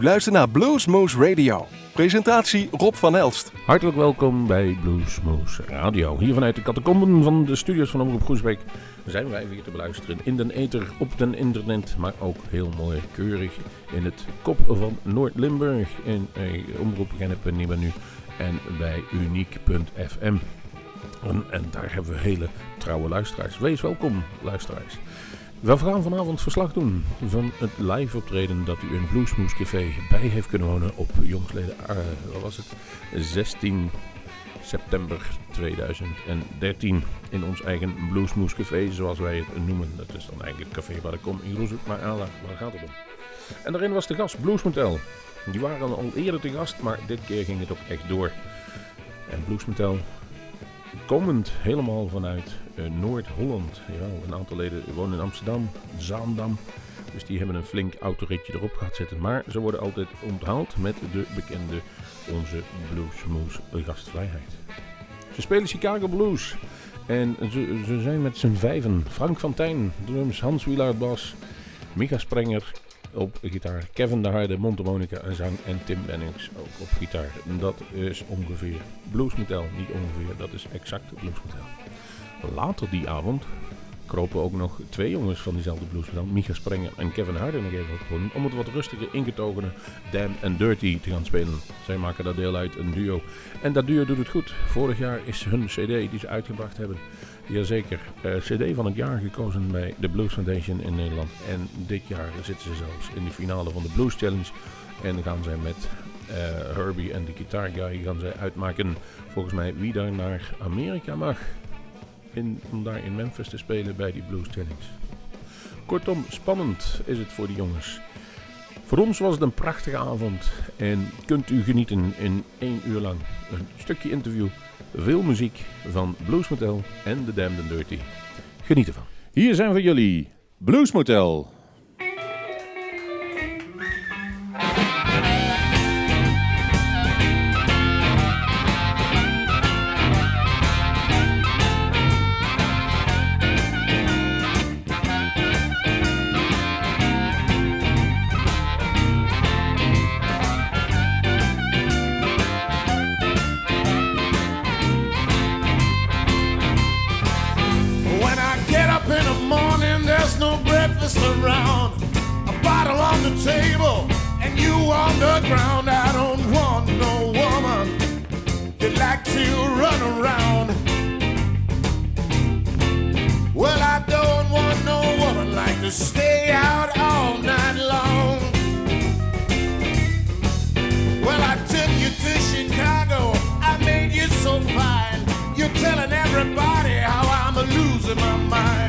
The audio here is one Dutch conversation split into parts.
U luistert naar Bluesmoose Radio. Presentatie Rob van Elst. Hartelijk welkom bij Bluesmoose Radio. Hier vanuit de catacomben van de studios van Omroep Groesbeek zijn wij weer te beluisteren in den ether, op den internet, maar ook heel mooi keurig in het kop van Noord-Limburg in eh, Omroep nu en bij uniek.fm. En, en daar hebben we hele trouwe luisteraars. Wees welkom, luisteraars. We gaan vanavond verslag doen van het live optreden dat u in Bluesmoose Café bij heeft kunnen wonen op jongsleden, uh, wat was het, 16 september 2013 in ons eigen Bluesmoose Café, zoals wij het noemen. Dat is dan eigenlijk het café waar ik kom in Groesbeek, maar Ala, waar gaat het om? En daarin was de gast Blues Motel. Die waren al eerder te gast, maar dit keer ging het ook echt door. En Blues Motel komend helemaal vanuit Noord-Holland. Ja, een aantal leden wonen in Amsterdam, Zaandam. Dus die hebben een flink autoritje erop gehad zitten. Maar ze worden altijd onthaald met de bekende onze Bluesmoose gastvrijheid. Ze spelen Chicago Blues. En ze, zijn met z'n vijven. Frank van Tijn, drums, Hans Wielaert bas, Micha Sprenger, op gitaar. Kevin de Harde, mondharmonica en zang. En Tim Bennings ook op gitaar. Dat is ongeveer bluesmetal. Niet ongeveer, dat is exact bluesmetal. Later die avond kropen ook nog twee jongens van diezelfde bluesmetal. Micha Sprenger en Kevin Harde nog even op Om het wat rustiger ingetogene Damn and Dirty te gaan spelen. Zij maken daar deel uit, een duo. En dat duo doet het goed. Vorig jaar is hun cd die ze uitgebracht hebben Jazeker, uh, CD van het jaar gekozen bij de Blues Foundation in Nederland. En dit jaar zitten ze zelfs in de finale van de Blues Challenge. En gaan zij met uh, Herbie en de Guitar Guy gaan zij uitmaken, volgens mij, wie daar naar Amerika mag. Om daar in Memphis te spelen bij die Blues Challenge. Kortom, spannend is het voor de jongens. Voor ons was het een prachtige avond en kunt u genieten in één uur lang. Een stukje interview veel muziek van Blues Motel en The Damned and Dirty. Geniet ervan. Hier zijn voor jullie Blues Motel. ground. I don't want no woman that like to run around. Well, I don't want no woman like to stay out all night long. Well, I took you to Chicago. I made you so fine. You're telling everybody how I'm losing my mind.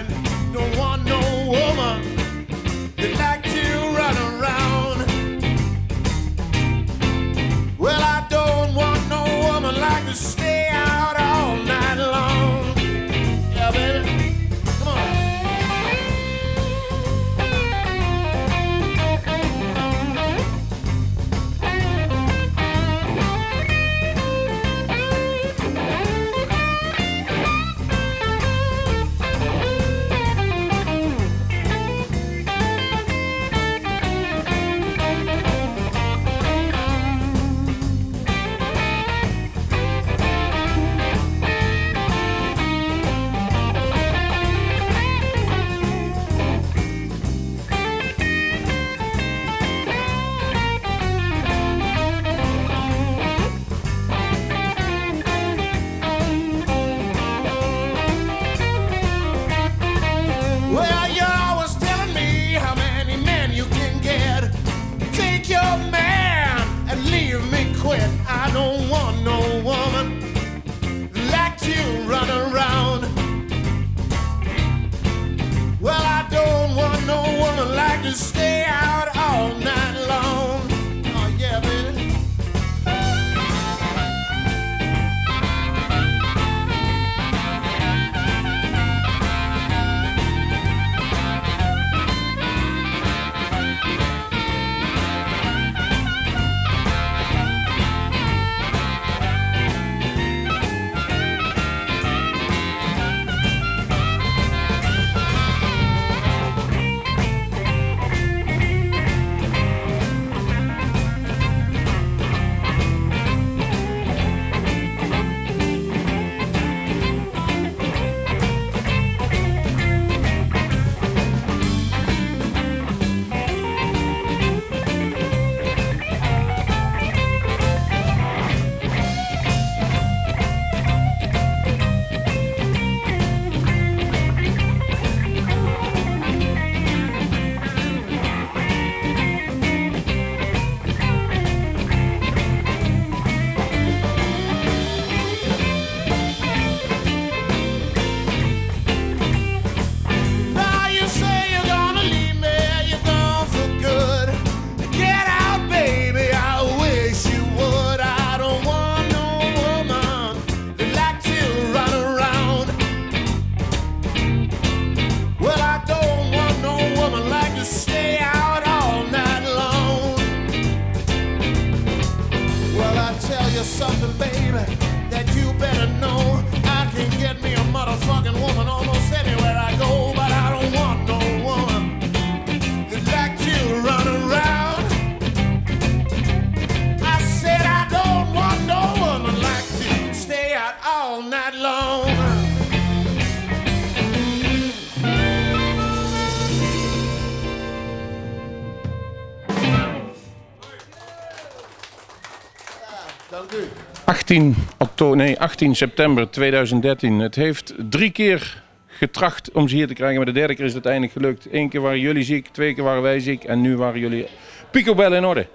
18, oktober, nee, 18 september 2013. Het heeft drie keer getracht om ze hier te krijgen, maar de derde keer is het uiteindelijk gelukt. Eén keer waren jullie ziek, twee keer waren wij ziek en nu waren jullie picobel in orde.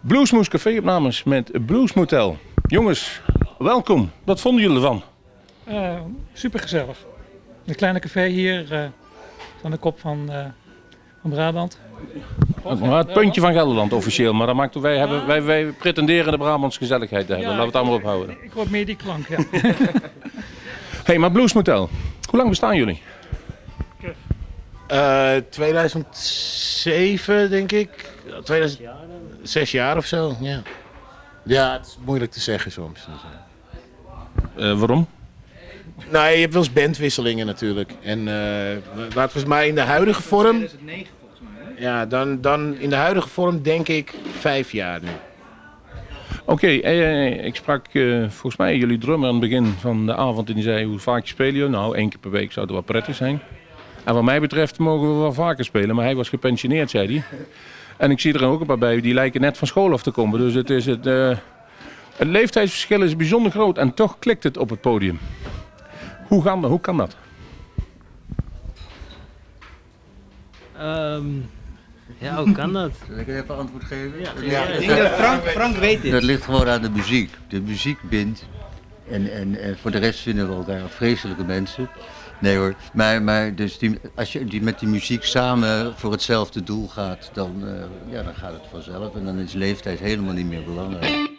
Bluesmoes Café opnames met Blues Motel. Jongens, welkom. Wat vonden jullie ervan? Uh, super gezellig. Een kleine café hier uh, aan de kop van, uh, van Brabant. Maar het puntje van Gelderland officieel, maar dat maakt, wij, hebben, wij, wij pretenderen de Brabants gezelligheid te hebben. Ja, Laten we het allemaal ophouden. Ik hoor meer die klank, ja. hey, maar Blues Motel, hoe lang bestaan jullie? Uh, 2007 denk ik. 2000, zes jaar of zo, ja. Ja, het is moeilijk te zeggen soms. Uh, waarom? Nou, je hebt wel eens bandwisselingen natuurlijk. En uh, laten we het maar in de huidige vorm. 2009 volgens mij. Hè? Ja, dan, dan in de huidige vorm denk ik vijf jaar nu. Oké, okay, eh, ik sprak uh, volgens mij jullie drummer aan het begin van de avond en die zei hoe vaak spelen jullie? Nou, één keer per week zou het wel prettig zijn. En wat mij betreft mogen we wel vaker spelen, maar hij was gepensioneerd, zei hij. En ik zie er ook een paar bij die lijken net van school af te komen. Dus het, is het, uh, het leeftijdsverschil is bijzonder groot en toch klikt het op het podium. Hoe, gaan, hoe kan dat? Um, ja, hoe kan dat? Zal ik even antwoord geven? Ja, ja. Ik denk dat Frank, Frank weet dit. Dat ligt gewoon aan de muziek. De muziek bindt. En, en, en voor de rest vinden we elkaar vreselijke mensen. Nee hoor, maar, maar dus die, als je die met die muziek samen voor hetzelfde doel gaat, dan, uh, ja, dan gaat het vanzelf. En dan is leeftijd helemaal niet meer belangrijk.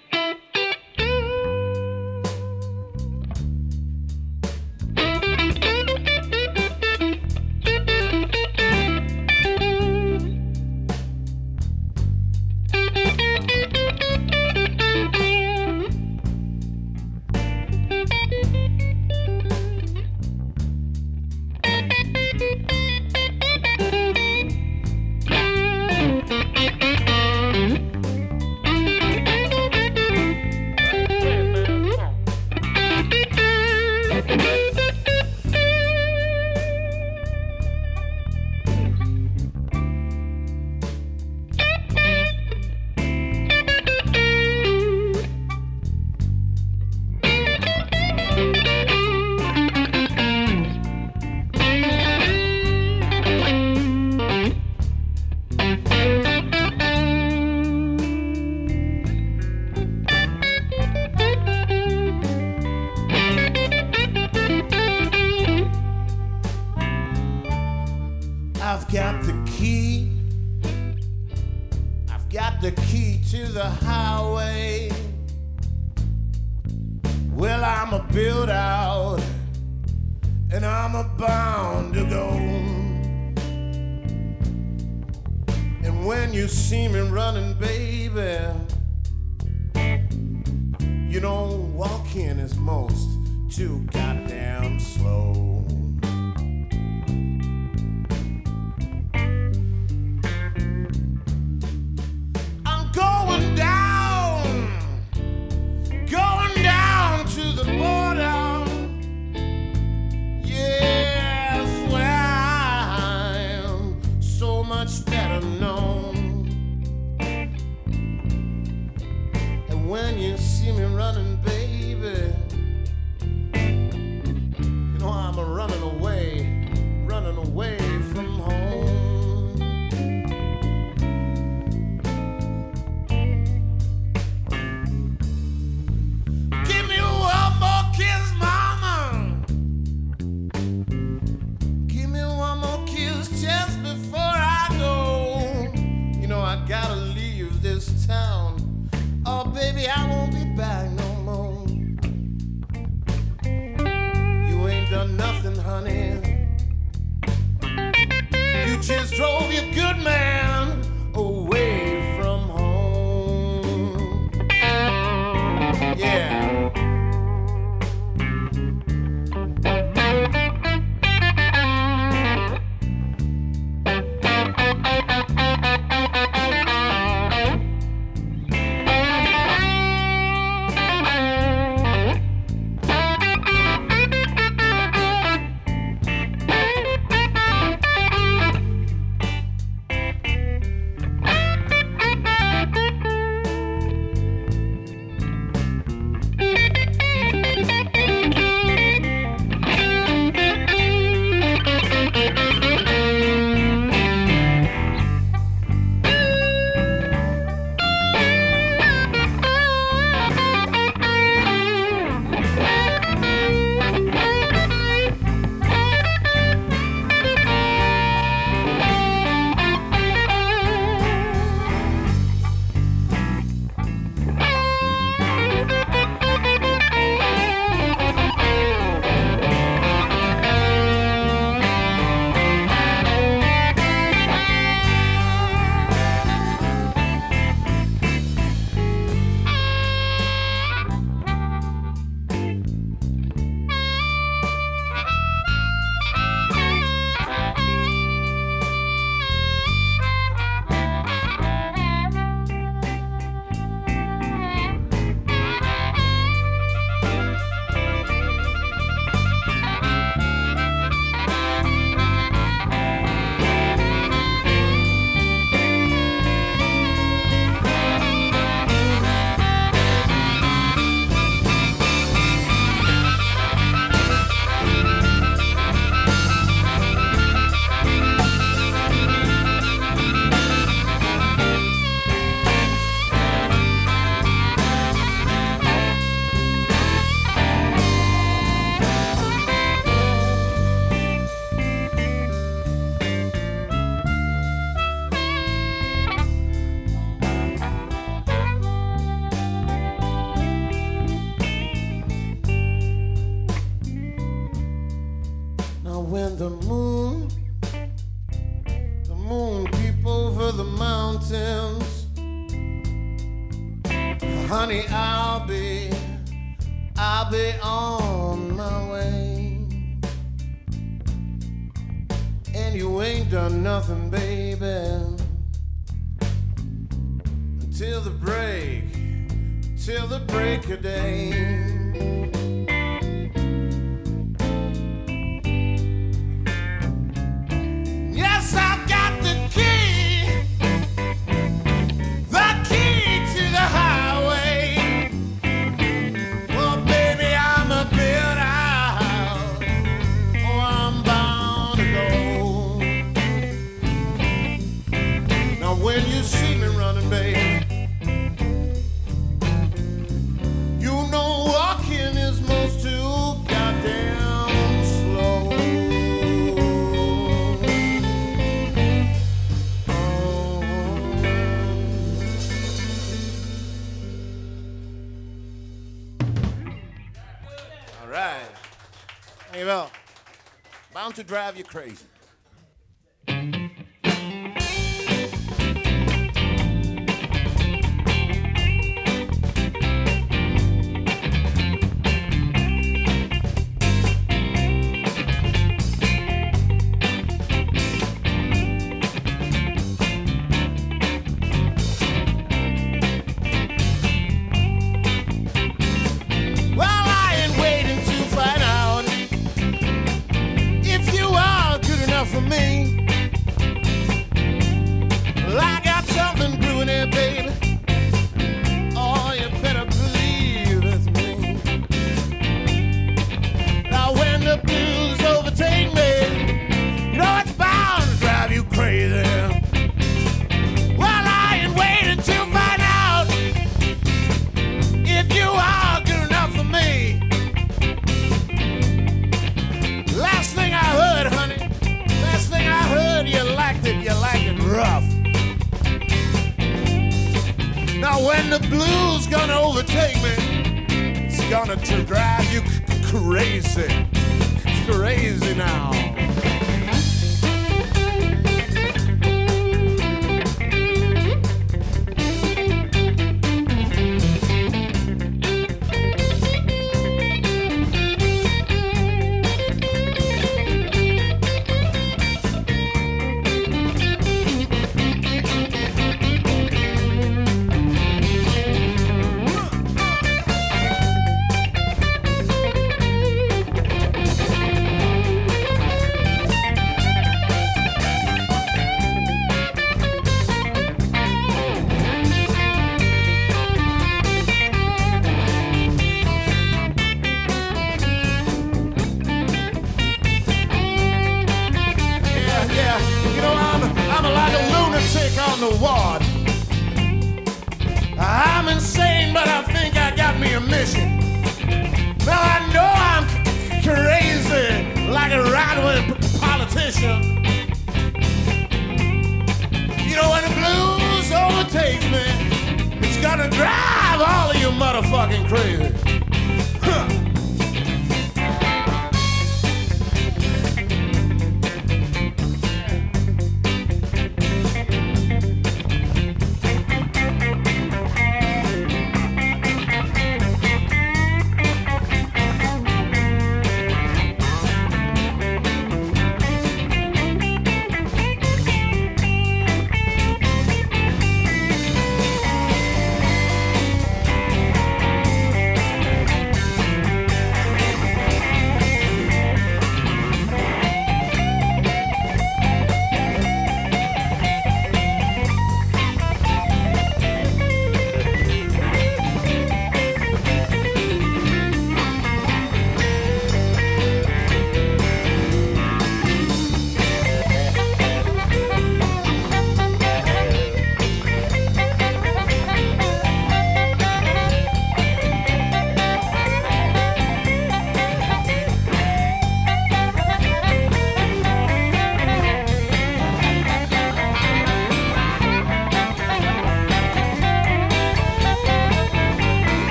drove you good, man. Drive you crazy.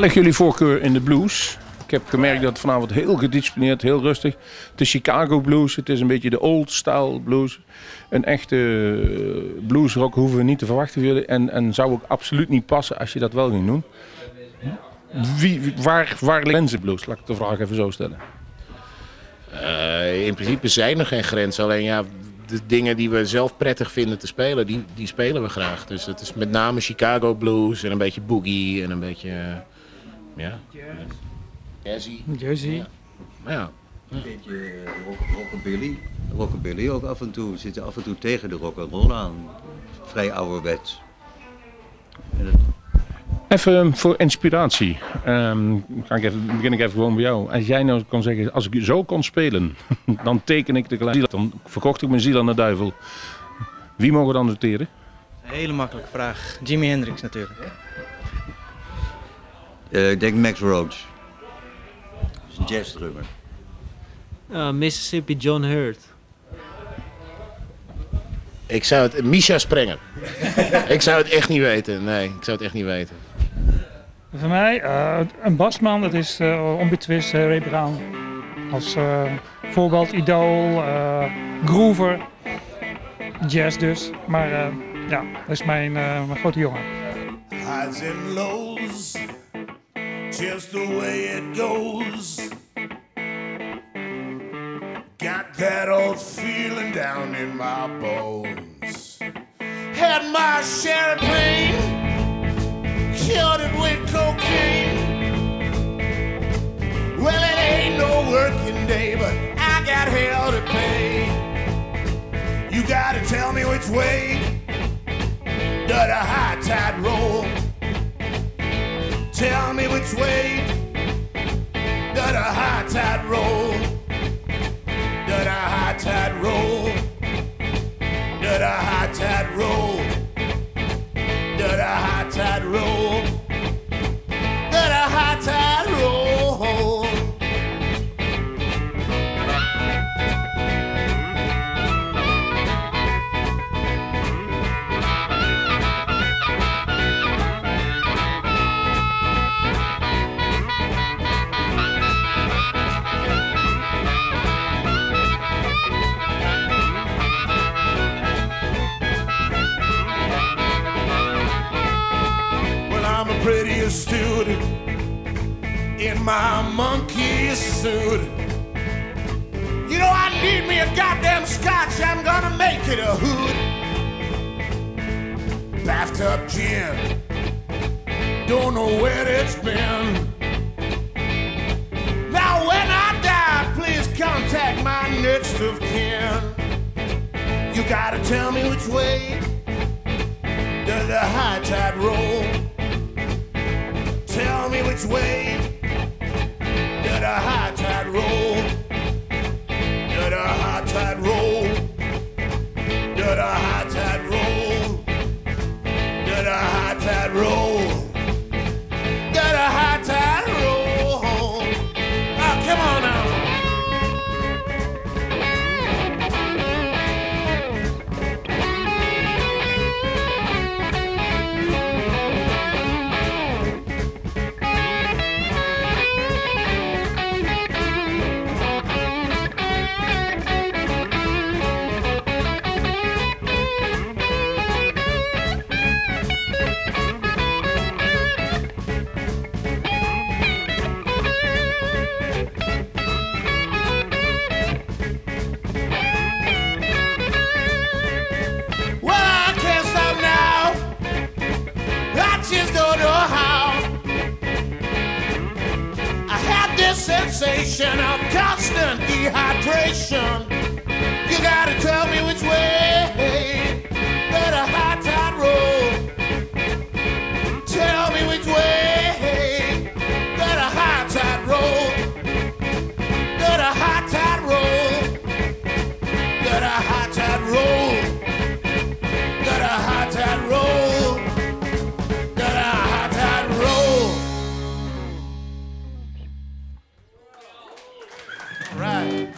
Ligt jullie voorkeur in de blues? Ik heb gemerkt dat vanavond heel gedisciplineerd, heel rustig. Het is Chicago blues, het is een beetje de old style blues. Een echte eh, bluesrock hoeven we niet te verwachten van jullie. En, en zou ook absoluut niet passen als je dat wel ging doen. Wie, waar, waar de blues? Laat ik de vraag even zo stellen. Eh, in principe zijn er geen grenzen. Alleen ja, de dingen die we zelf prettig vinden te spelen, die, die spelen we graag. Dus het is met name Chicago blues en een beetje boogie en een beetje, eh, ja, jazzy. Jersey. Ja. Maar ja, Een beetje eh, rock, rockabilly. Rockabilly ook af en toe. We zitten af en toe tegen de rock'n'roll aan. Vrij ouderwets. En het, Even voor inspiratie. Ehm, ga ik even, begin ik even gewoon bij jou. Als jij nou kon zeggen, als ik zo kon spelen, dan teken ik de gelijk. Dan verkocht ik mijn ziel aan de duivel. Wie mogen we dan noteren? Hele makkelijke vraag. Jimi Hendrix natuurlijk. Eh, ik denk Max Roach. Dat is een jazzdrummer. Uh, Mississippi John Hurt. ik zou het, Misha Sprenger. ik zou het echt niet weten, nee, ik zou het echt niet weten. Voor mij, eh, een basman, dat is uh, onbetwist eh, Ray Brown. Als eh, voorbeeld, idool, eh, groover, jazz dus. Maar eh, ja, dat is mijn, eh, mijn grote jongen. highs and lows, just the way it goes. Got that old feeling down in my bones. Had my share of pain, cured it with cocaine. Well, it ain't no working day, but I got hell to pay. You gotta tell me which way does the high tide roll? Tell me which way does a high tide roll? Does a high tide roll? Does a high tide roll? Does the high tide roll? My monkey suit. You know, I need me a goddamn scotch. I'm gonna make it a hood. Bathtub gin. Don't know where it's been. Now, when I die, please contact my next of kin. You gotta tell me which way does the high tide roll? Tell me which way the high tide roll? Right.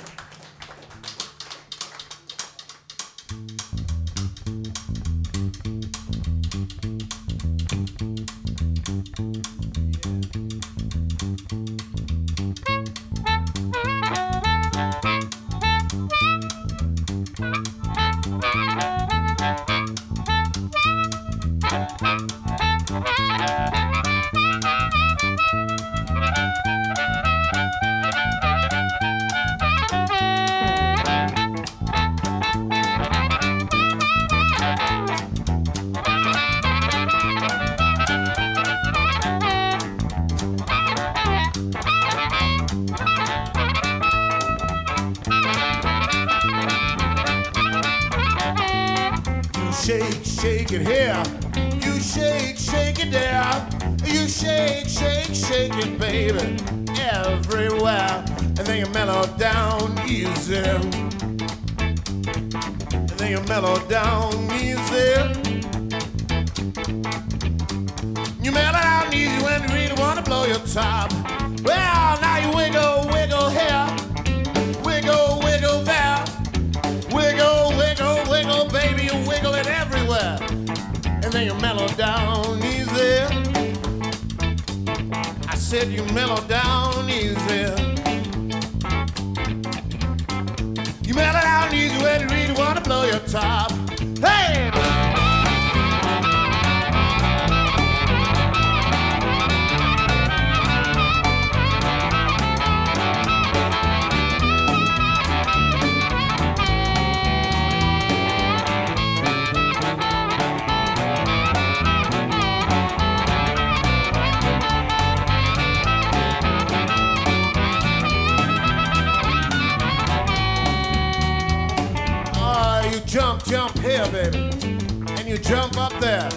Jump up there.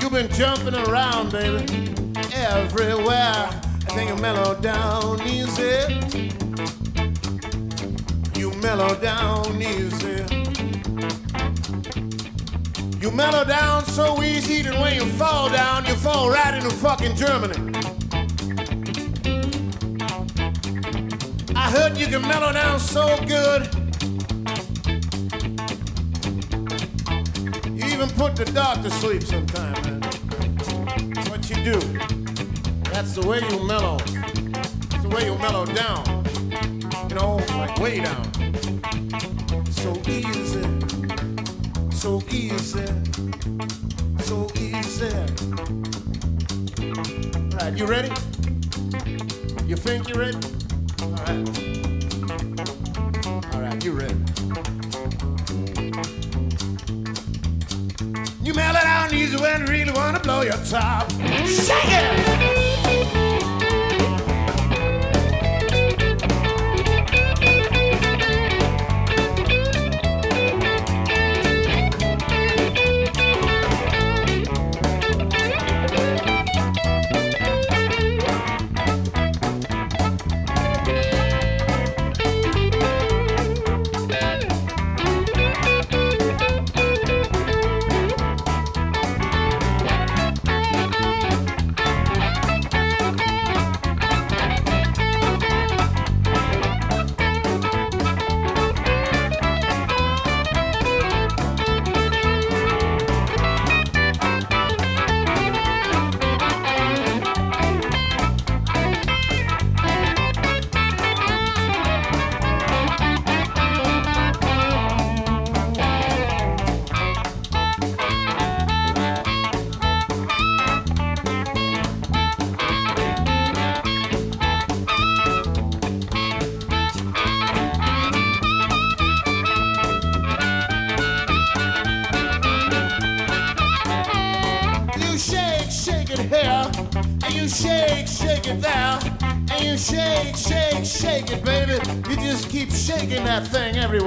You've been jumping around, baby, everywhere. And then you mellow down easy. You mellow down easy. You mellow down so easy that when you fall down, you fall right into fucking Germany. I heard you can mellow down so good. Even put the dog to sleep sometime, man. What you do? That's the way you mellow. That's the way you mellow down. You know, like way down. So easy. So easy. So easy. All right, you ready? You think you're ready? All right. Your top. Shake it!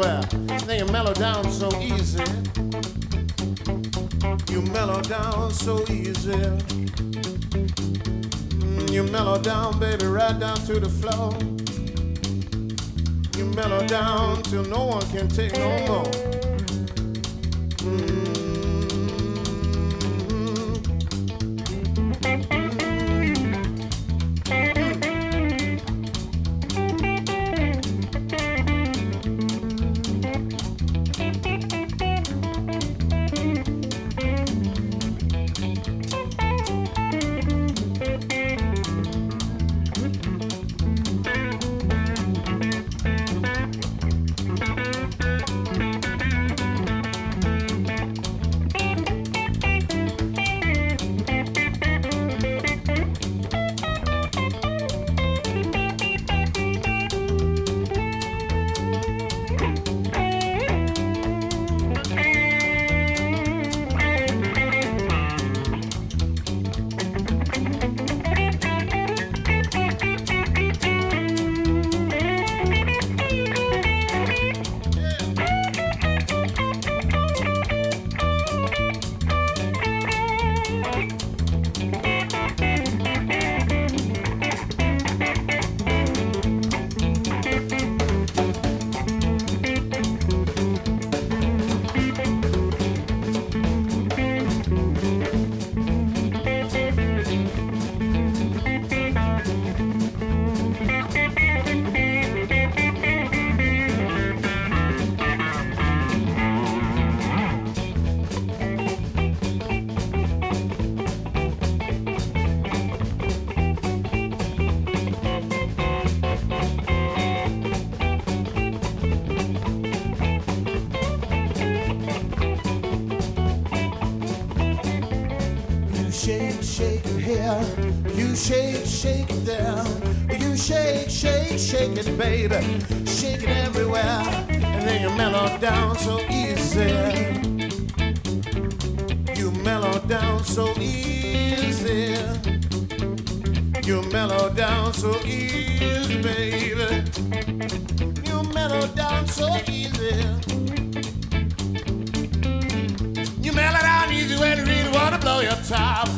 Everywhere. Then you mellow down so easy. You mellow down so easy. Mm, You mellow down, baby, right down to the floor. You mellow down till no one can take no more. Baby. Shake it everywhere. And then you mellow down so easy. You mellow down so easy. You mellow down so easy, baby. You mellow down so easy. You mellow down easy when you really wanna blow your top.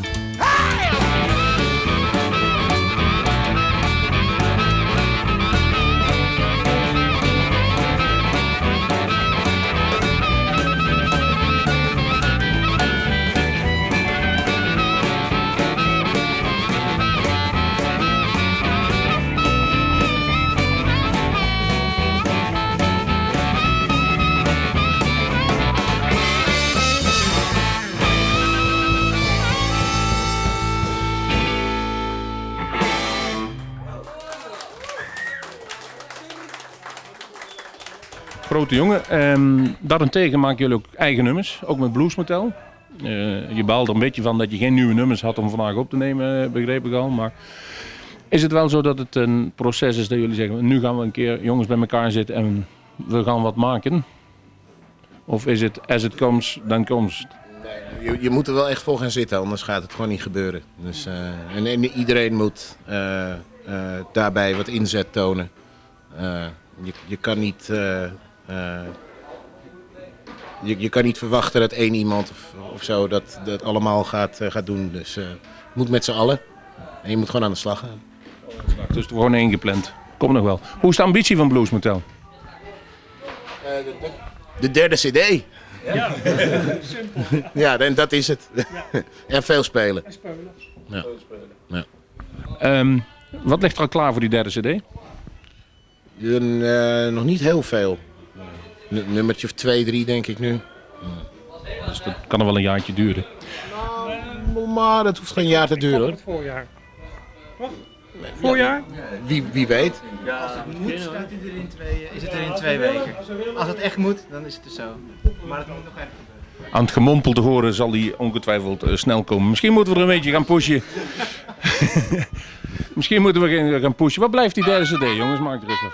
Grote jongen. Ehm daarentegen maken jullie ook eigen nummers, ook met Blues Motel. Eh, je baalt er een beetje van dat je geen nieuwe nummers had om vandaag op te nemen, eh, begreep ik al. Maar is het wel zo dat het een proces is dat jullie zeggen, nu gaan we een keer jongens bij elkaar zitten en we gaan wat maken? Of is het as it comes, dan comes? Je, je moet er wel echt voor gaan zitten, anders gaat het gewoon niet gebeuren. Dus, eh, en, en iedereen moet daarbij wat inzet tonen. Je, je kan niet. Je, je kan niet verwachten dat één iemand of, of zo dat, dat allemaal gaat, eh, gaat doen. Dus eh, moet met z'n allen. En je moet gewoon aan de slag gaan. Dus gewoon ingepland. Komt nog wel. Hoe is de ambitie van Blues Motel? De derde CD. Ja, Ja, en dat is het. en veel spelen. Ja. Ja. Ehm, wat ligt er al klaar voor die derde cd? Een, eh, nog niet heel veel. Nummertje of twee, drie denk ik nu. Dus dat kan er wel een jaartje duren. Maar dat hoeft geen jaar te duren hoor. Het voorjaar. Toch? Voorjaar? Wie, wie weet. Als het moet, staat hij er in twee, is het er in twee weken. Als het echt moet, dan is het er zo. Maar het moet nog even gebeuren. Aan het gemompel te horen zal die ongetwijfeld eh, snel komen. Misschien moeten we er een beetje gaan pushen. Misschien moeten we gaan- gaan pushen. Wat blijft die derde cd, jongens? Maak er eens wat.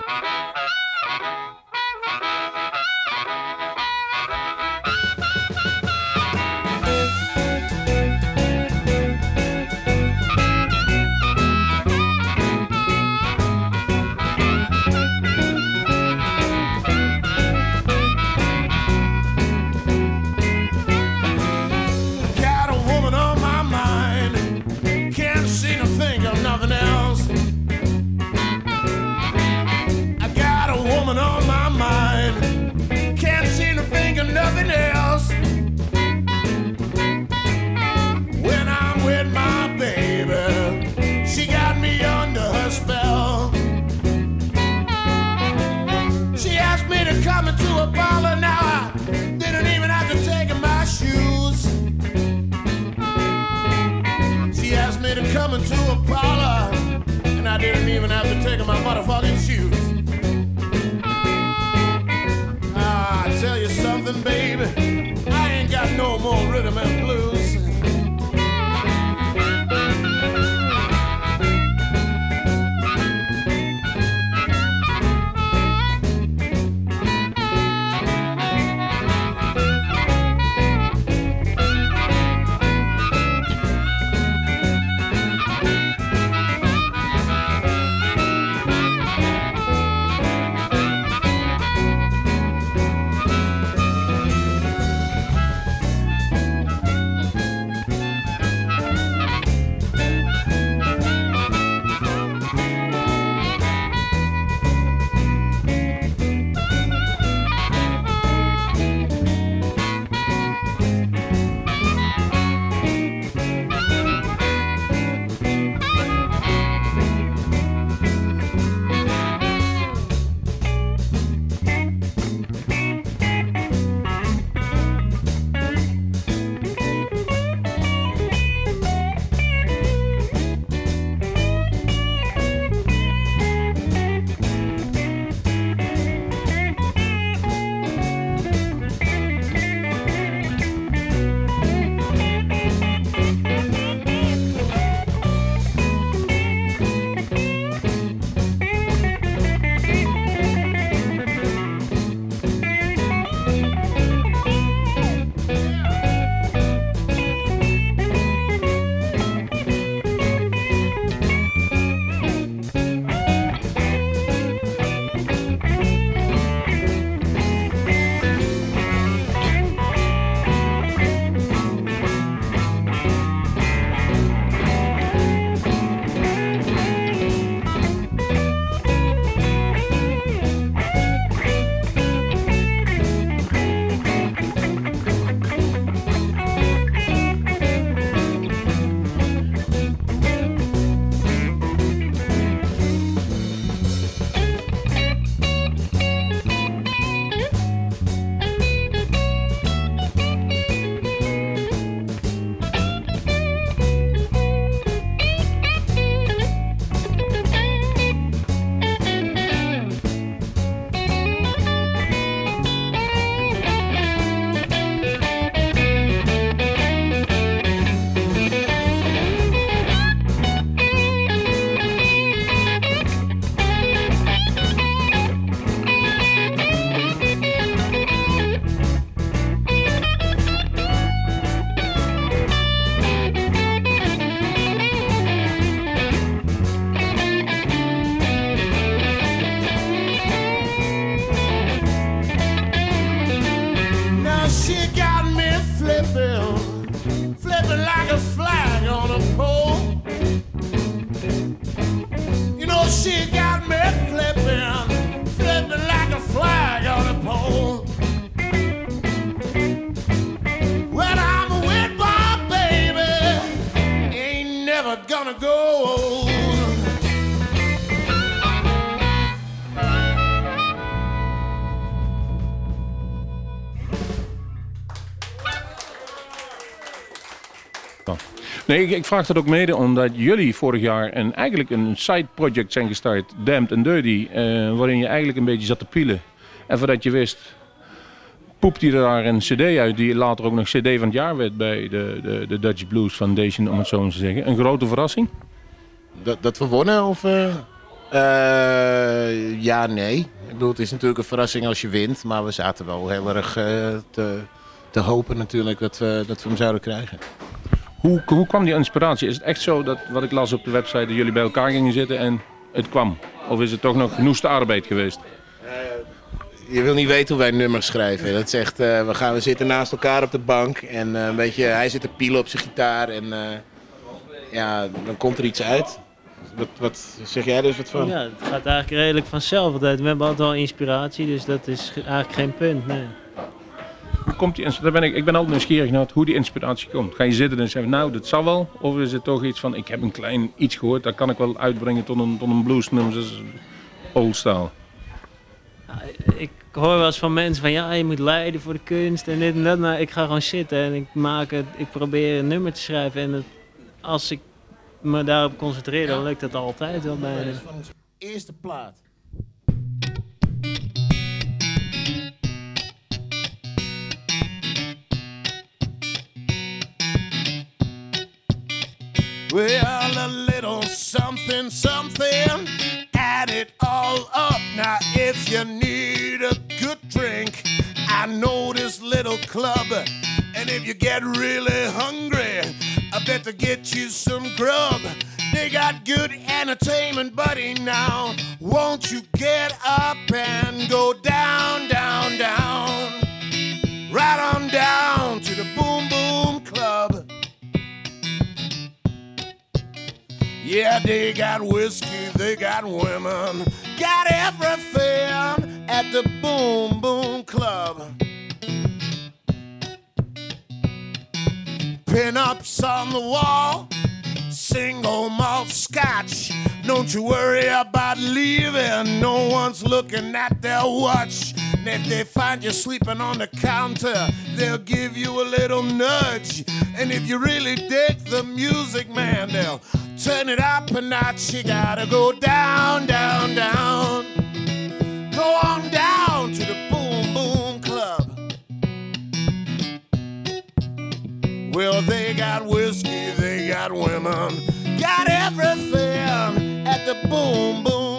Nee, ik, vraag dat ook mede omdat jullie vorig jaar een, eigenlijk een side project zijn gestart, Damned and Dirty, eh, waarin je eigenlijk een beetje zat te pielen. En voordat je wist, poepte je daar een cd uit die later ook nog cd van het jaar werd bij de, de, de Dutch Blues Foundation, om het zo maar te zeggen. Een grote verrassing. Dat, dat we wonnen of... eh? Eh, ja, nee. Ik bedoel, het is natuurlijk een verrassing als je wint. Maar we zaten wel heel erg te, te hopen natuurlijk dat we, dat we hem zouden krijgen. Hoe, hoe kwam die inspiratie? Is het echt zo dat, wat ik las op de website, dat jullie bij elkaar gingen zitten en het kwam? Of is het toch nog genoeste arbeid geweest? Je wil niet weten hoe wij nummers schrijven. Dat is echt, eh, we, gaan, we zitten naast elkaar op de bank en eh, een beetje, hij zit te pielen op zijn gitaar en eh, ja, dan komt er iets uit. Wat, wat zeg jij dus wat van? Ja, het gaat eigenlijk redelijk vanzelf altijd. We hebben altijd wel inspiratie, dus dat is ge- eigenlijk geen punt. Nee. Hoe komt die, daar ben ik, ik ben altijd nieuwsgierig naar hoe die inspiratie komt. Ga je zitten en zeggen, nou, dat zal wel? Of is het toch iets van, ik heb een klein iets gehoord, dat kan ik wel uitbrengen tot een, tot een bluesnummer, zoals old style. Ja, ik hoor wel eens van mensen van ja, je moet lijden voor de kunst en dit en dat. Maar ik ga gewoon zitten en ik, maak het, ik probeer een nummer te schrijven. En het, als ik me daarop concentreer, dan lukt dat altijd wel bijna. Van onze eerste plaat. Well, a little something, something, add it all up. Now, if you need a good drink, I know this little club. And if you get really hungry, I bet to get you some grub. They got good entertainment, buddy. Now, won't you get up and go down, down, down? Right on down to the Boom Boom Club. Yeah, they got whiskey, they got women, got everything at the Boom Boom Club. Pin ups on the wall, single malt scotch. Don't you worry about leaving, no one's looking at their watch. And if they find you sleeping on the counter, they'll give you a little nudge. And if you really dig the music, man, they'll turn it up a notch. You gotta go down, down, down. Go on down to the Boom Boom Club. Well, they got whiskey, they got women, got everything at the Boom Boom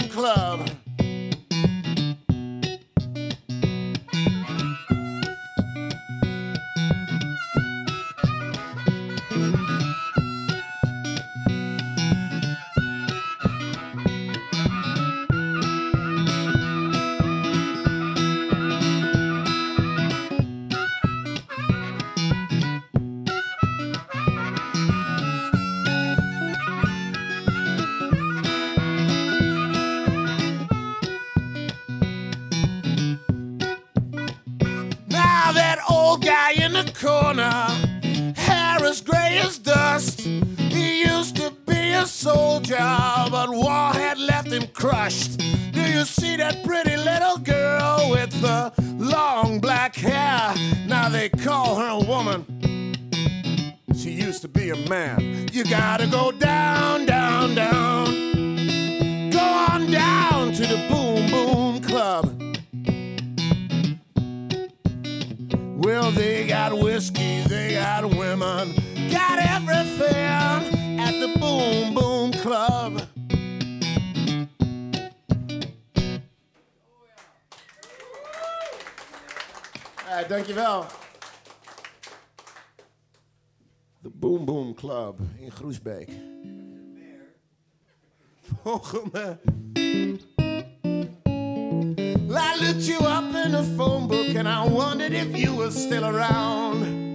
Groesbeek. Volgende. I looked you up in a phone book and I wondered if you were still around.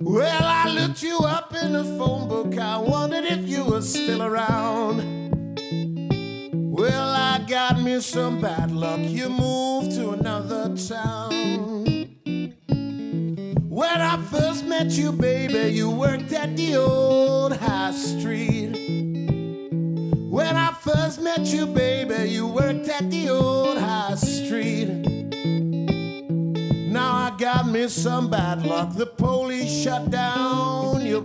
Well, I looked you up in a phone book. I wondered if you were still around. Well, I got me some bad luck. You moved to another town. When I first met you, baby, you worked at the old high street. When I first met you, baby, you worked at the old high street. Now I got me some bad luck. The police shut down your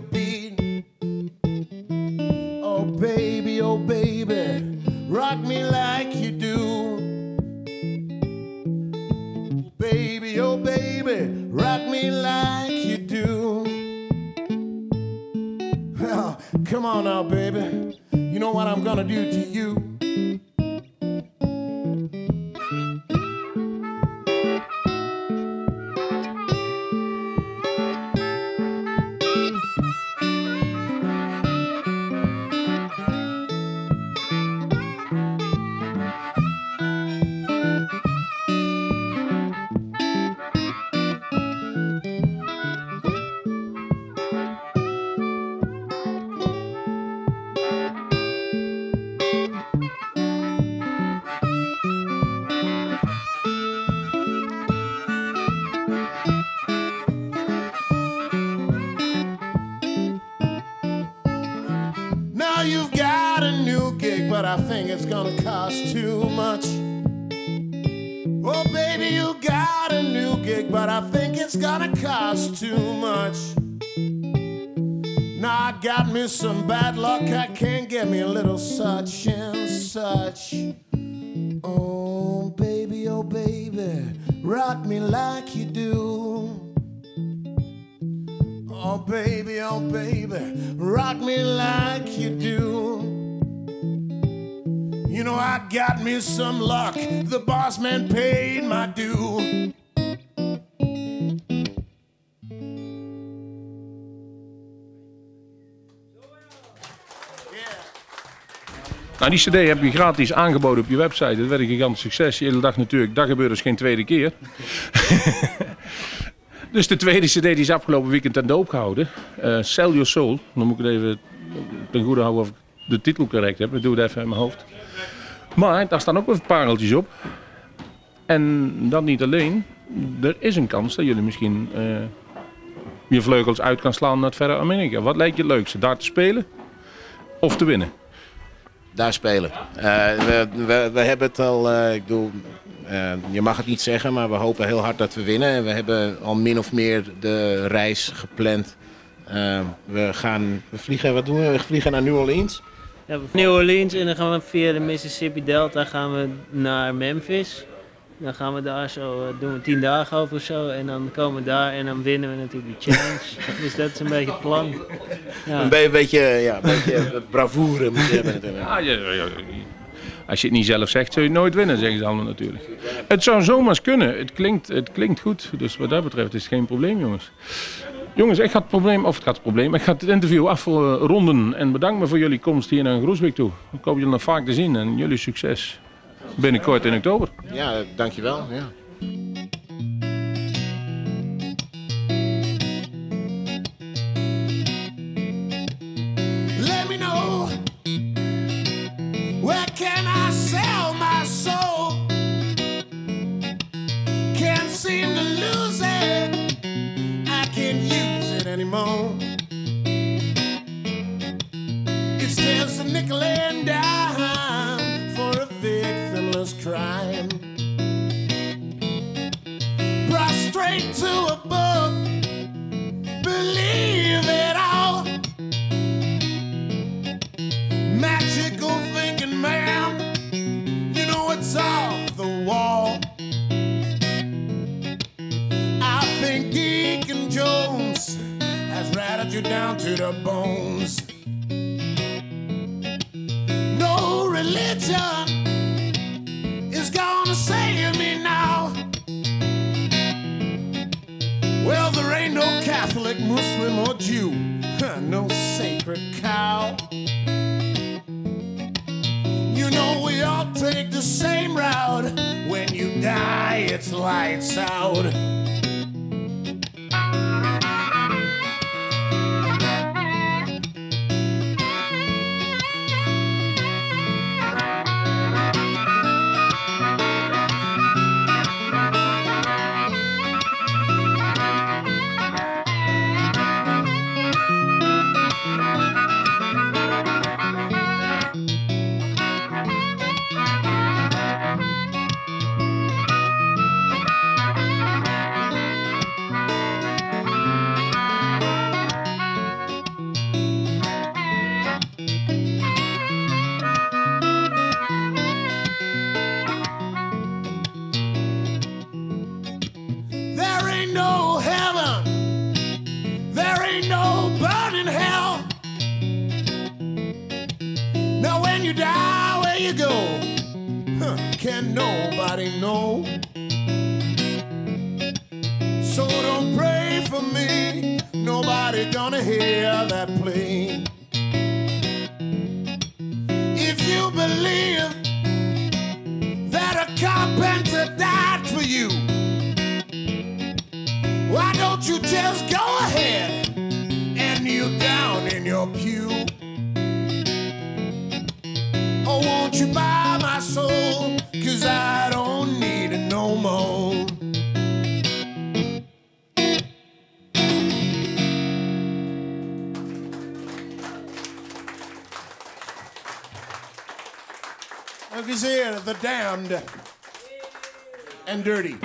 come on now, baby. You know what I'm gonna do to you. Know, I got me some luck. The boss man paid my due. Nou, die cd heb je gratis aangeboden op je website. Dat werd een gigantisch succes. Je dag natuurlijk, dat gebeurt dus geen tweede keer. dus de tweede cd die is afgelopen weekend ten doop gehouden. Eh Sell Your Soul. Dan moet ik het even ten goede houden of ik de titel correct heb. Dat doe ik even in mijn hoofd. Maar daar staan ook wat pareltjes op. En dat niet alleen. Er is een kans dat jullie misschien eh, je vleugels uit kan slaan naar het verre Amerika. Wat lijkt je het leukste? Daar te spelen of te winnen? Daar spelen. Eh, we, we, hebben het al, eh, ik bedoel, je mag het niet zeggen, maar we hopen heel hard dat we winnen. En we hebben al min of meer de reis gepland. We gaan, we vliegen, wat doen we? We vliegen naar New Orleans. Ja, New Orleans en dan gaan we via de Mississippi Delta gaan we naar Memphis. Dan gaan we daar zo, eh, doen we tien dagen over of zo. En dan komen we daar en dan winnen we natuurlijk de challenge. dus dat is een beetje het plan. Ja. Een be- een beetje, ja, een beetje bravoure moet je hebben natuurlijk. Ja, ja, ja, ja. Als je het niet zelf zegt, zul je het nooit winnen, zeggen ze allemaal natuurlijk. Het zou zomaar kunnen. Het klinkt, het klinkt goed. Dus wat dat betreft is het geen probleem, jongens. Jongens, ik ga het probleem, of het gaat het probleem, ik ga het interview afronden. En bedankt me voor jullie komst hier naar Groesbeek toe. Ik hoop jullie nog vaak te zien en jullie succes binnenkort in oktober. Ja, dankjewel. Ja. Let anymore. You die, where you go? Huh, can nobody know? So don't pray for me. Nobody gonna hear that plea. If you believe that a carpenter died for you, why don't you just go ahead and kneel down in your pew? You buy my soul? Cause I don't need it no more. Look, he's here, the damned and dirty.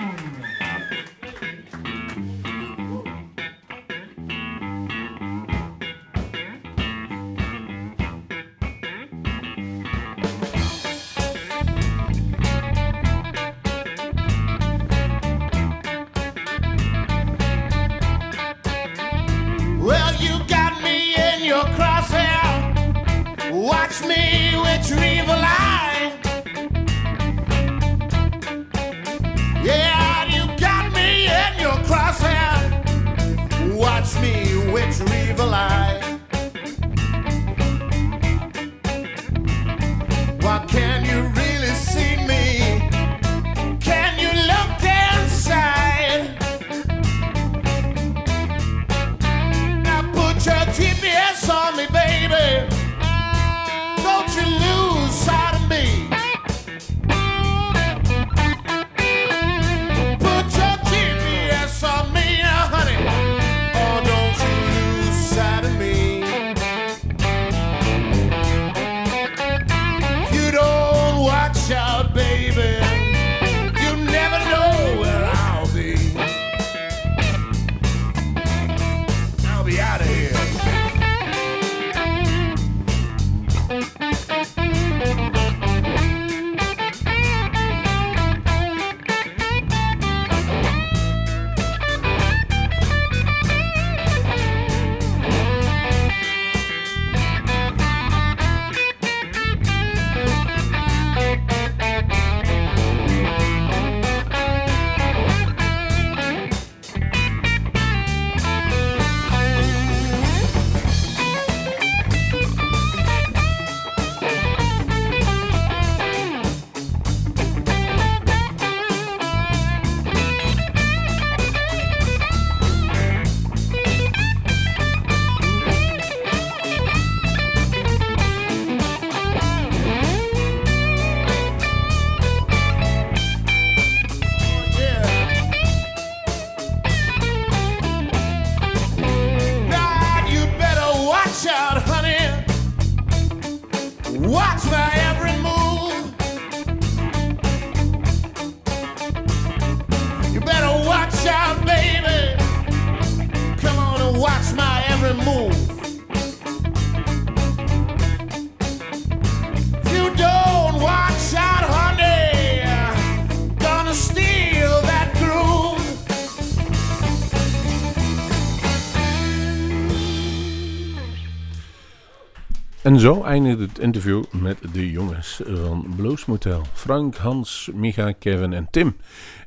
En zo eindigt het interview met de jongens van Blues Motel. Frank, Hans, Micha, Kevin en Tim.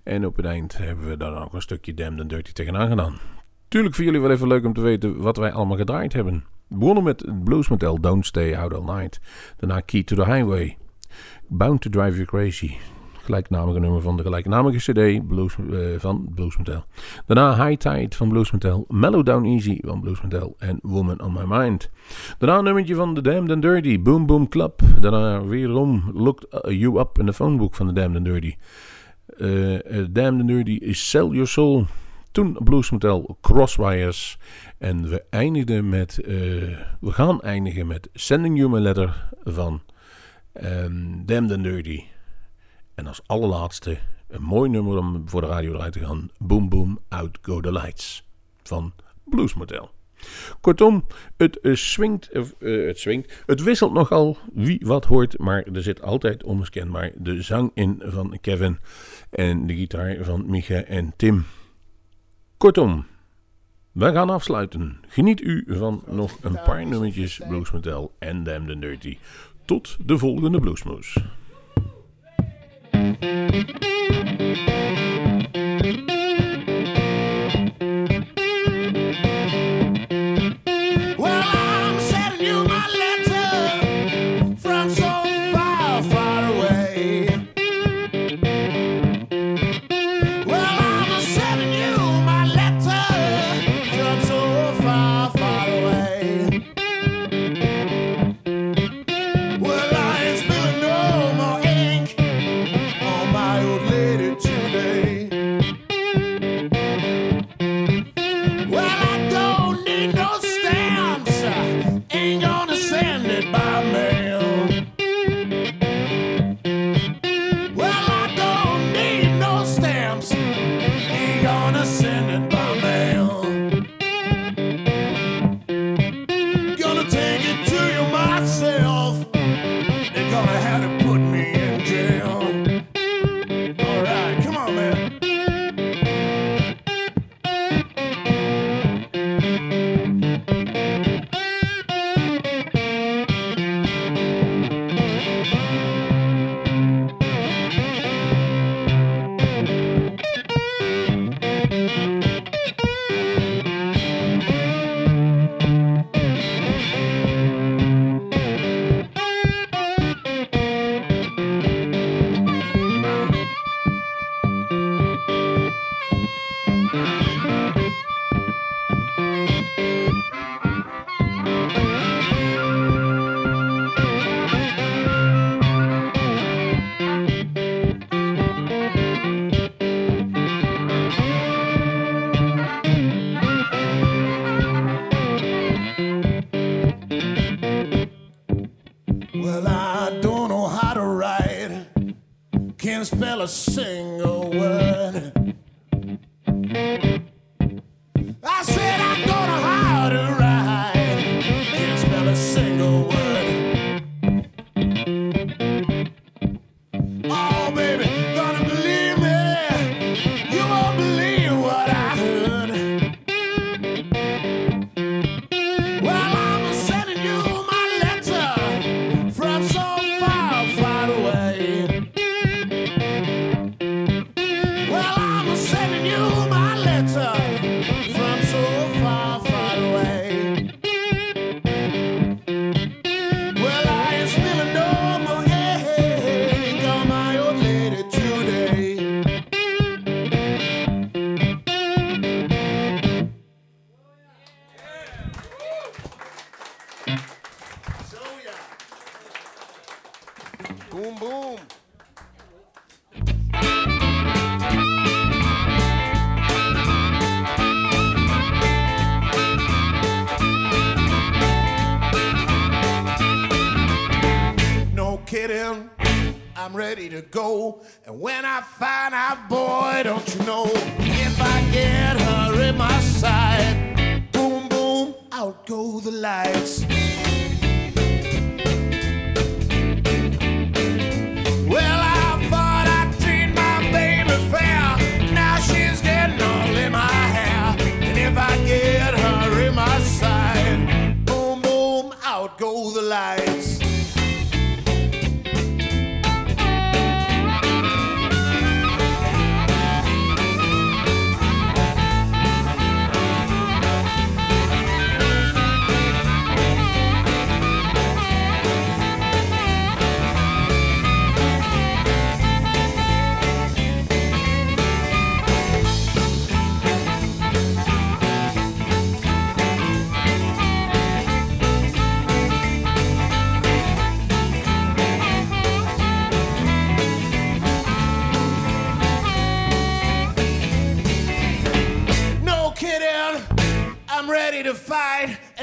En op het eind hebben we daar ook een stukje Damned and Dirty tegenaan gedaan. Tuurlijk voor jullie wel even leuk om te weten wat wij allemaal gedraaid hebben. We begonnen met Blues Motel, Don't Stay Out All Night. Daarna Key to the Highway. Bound to Drive You Crazy. Gelijknamige nummer van de gelijknamige cd Blues, eh, van Blues Motel. Daarna High Tide van Blues Motel. Mellow Down Easy van Blues Motel. En Woman on My Mind. Daarna een nummertje van The Damned and Dirty. Boom Boom Club. Daarna weerom Look You Up in the Phone Book van The Damned and Dirty. Eh, eh, Damned and Dirty is Sell Your Soul. Toen Blues Motel Crosswires. En we eindigden met... eh, we gaan eindigen met Sending You My Letter van ehm Damned and Dirty. En als allerlaatste een mooi nummer om voor de radio eruit te gaan. Boom Boom Out Go The Lights van Blues Kortom, het, eh, swingt, eh, eh, het swingt, het wisselt nogal wie wat hoort, maar er zit altijd onmiskenbaar de zang in van Kevin en de gitaar van Micha en Tim. Kortom, we gaan afsluiten. Geniet u van nog een paar nummertjes Blues en Damn the Dirty. Tot de volgende Bluesmoes. Thank you.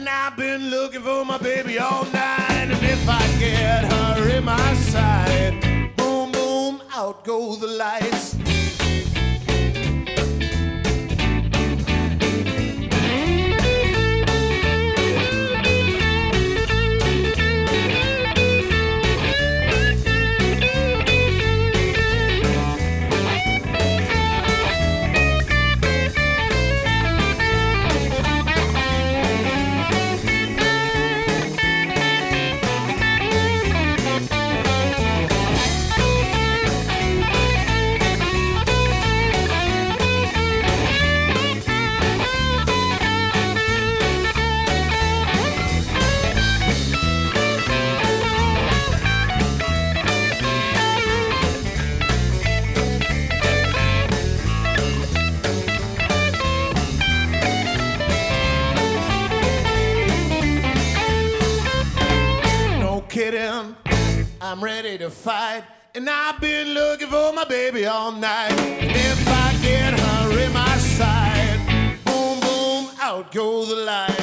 And I've been looking for my baby all night. And if I get her in my sight, boom, boom, out go the lights. To fight. And I've been looking for my baby all night. And if I get her in my sight, boom, boom, out go the lights.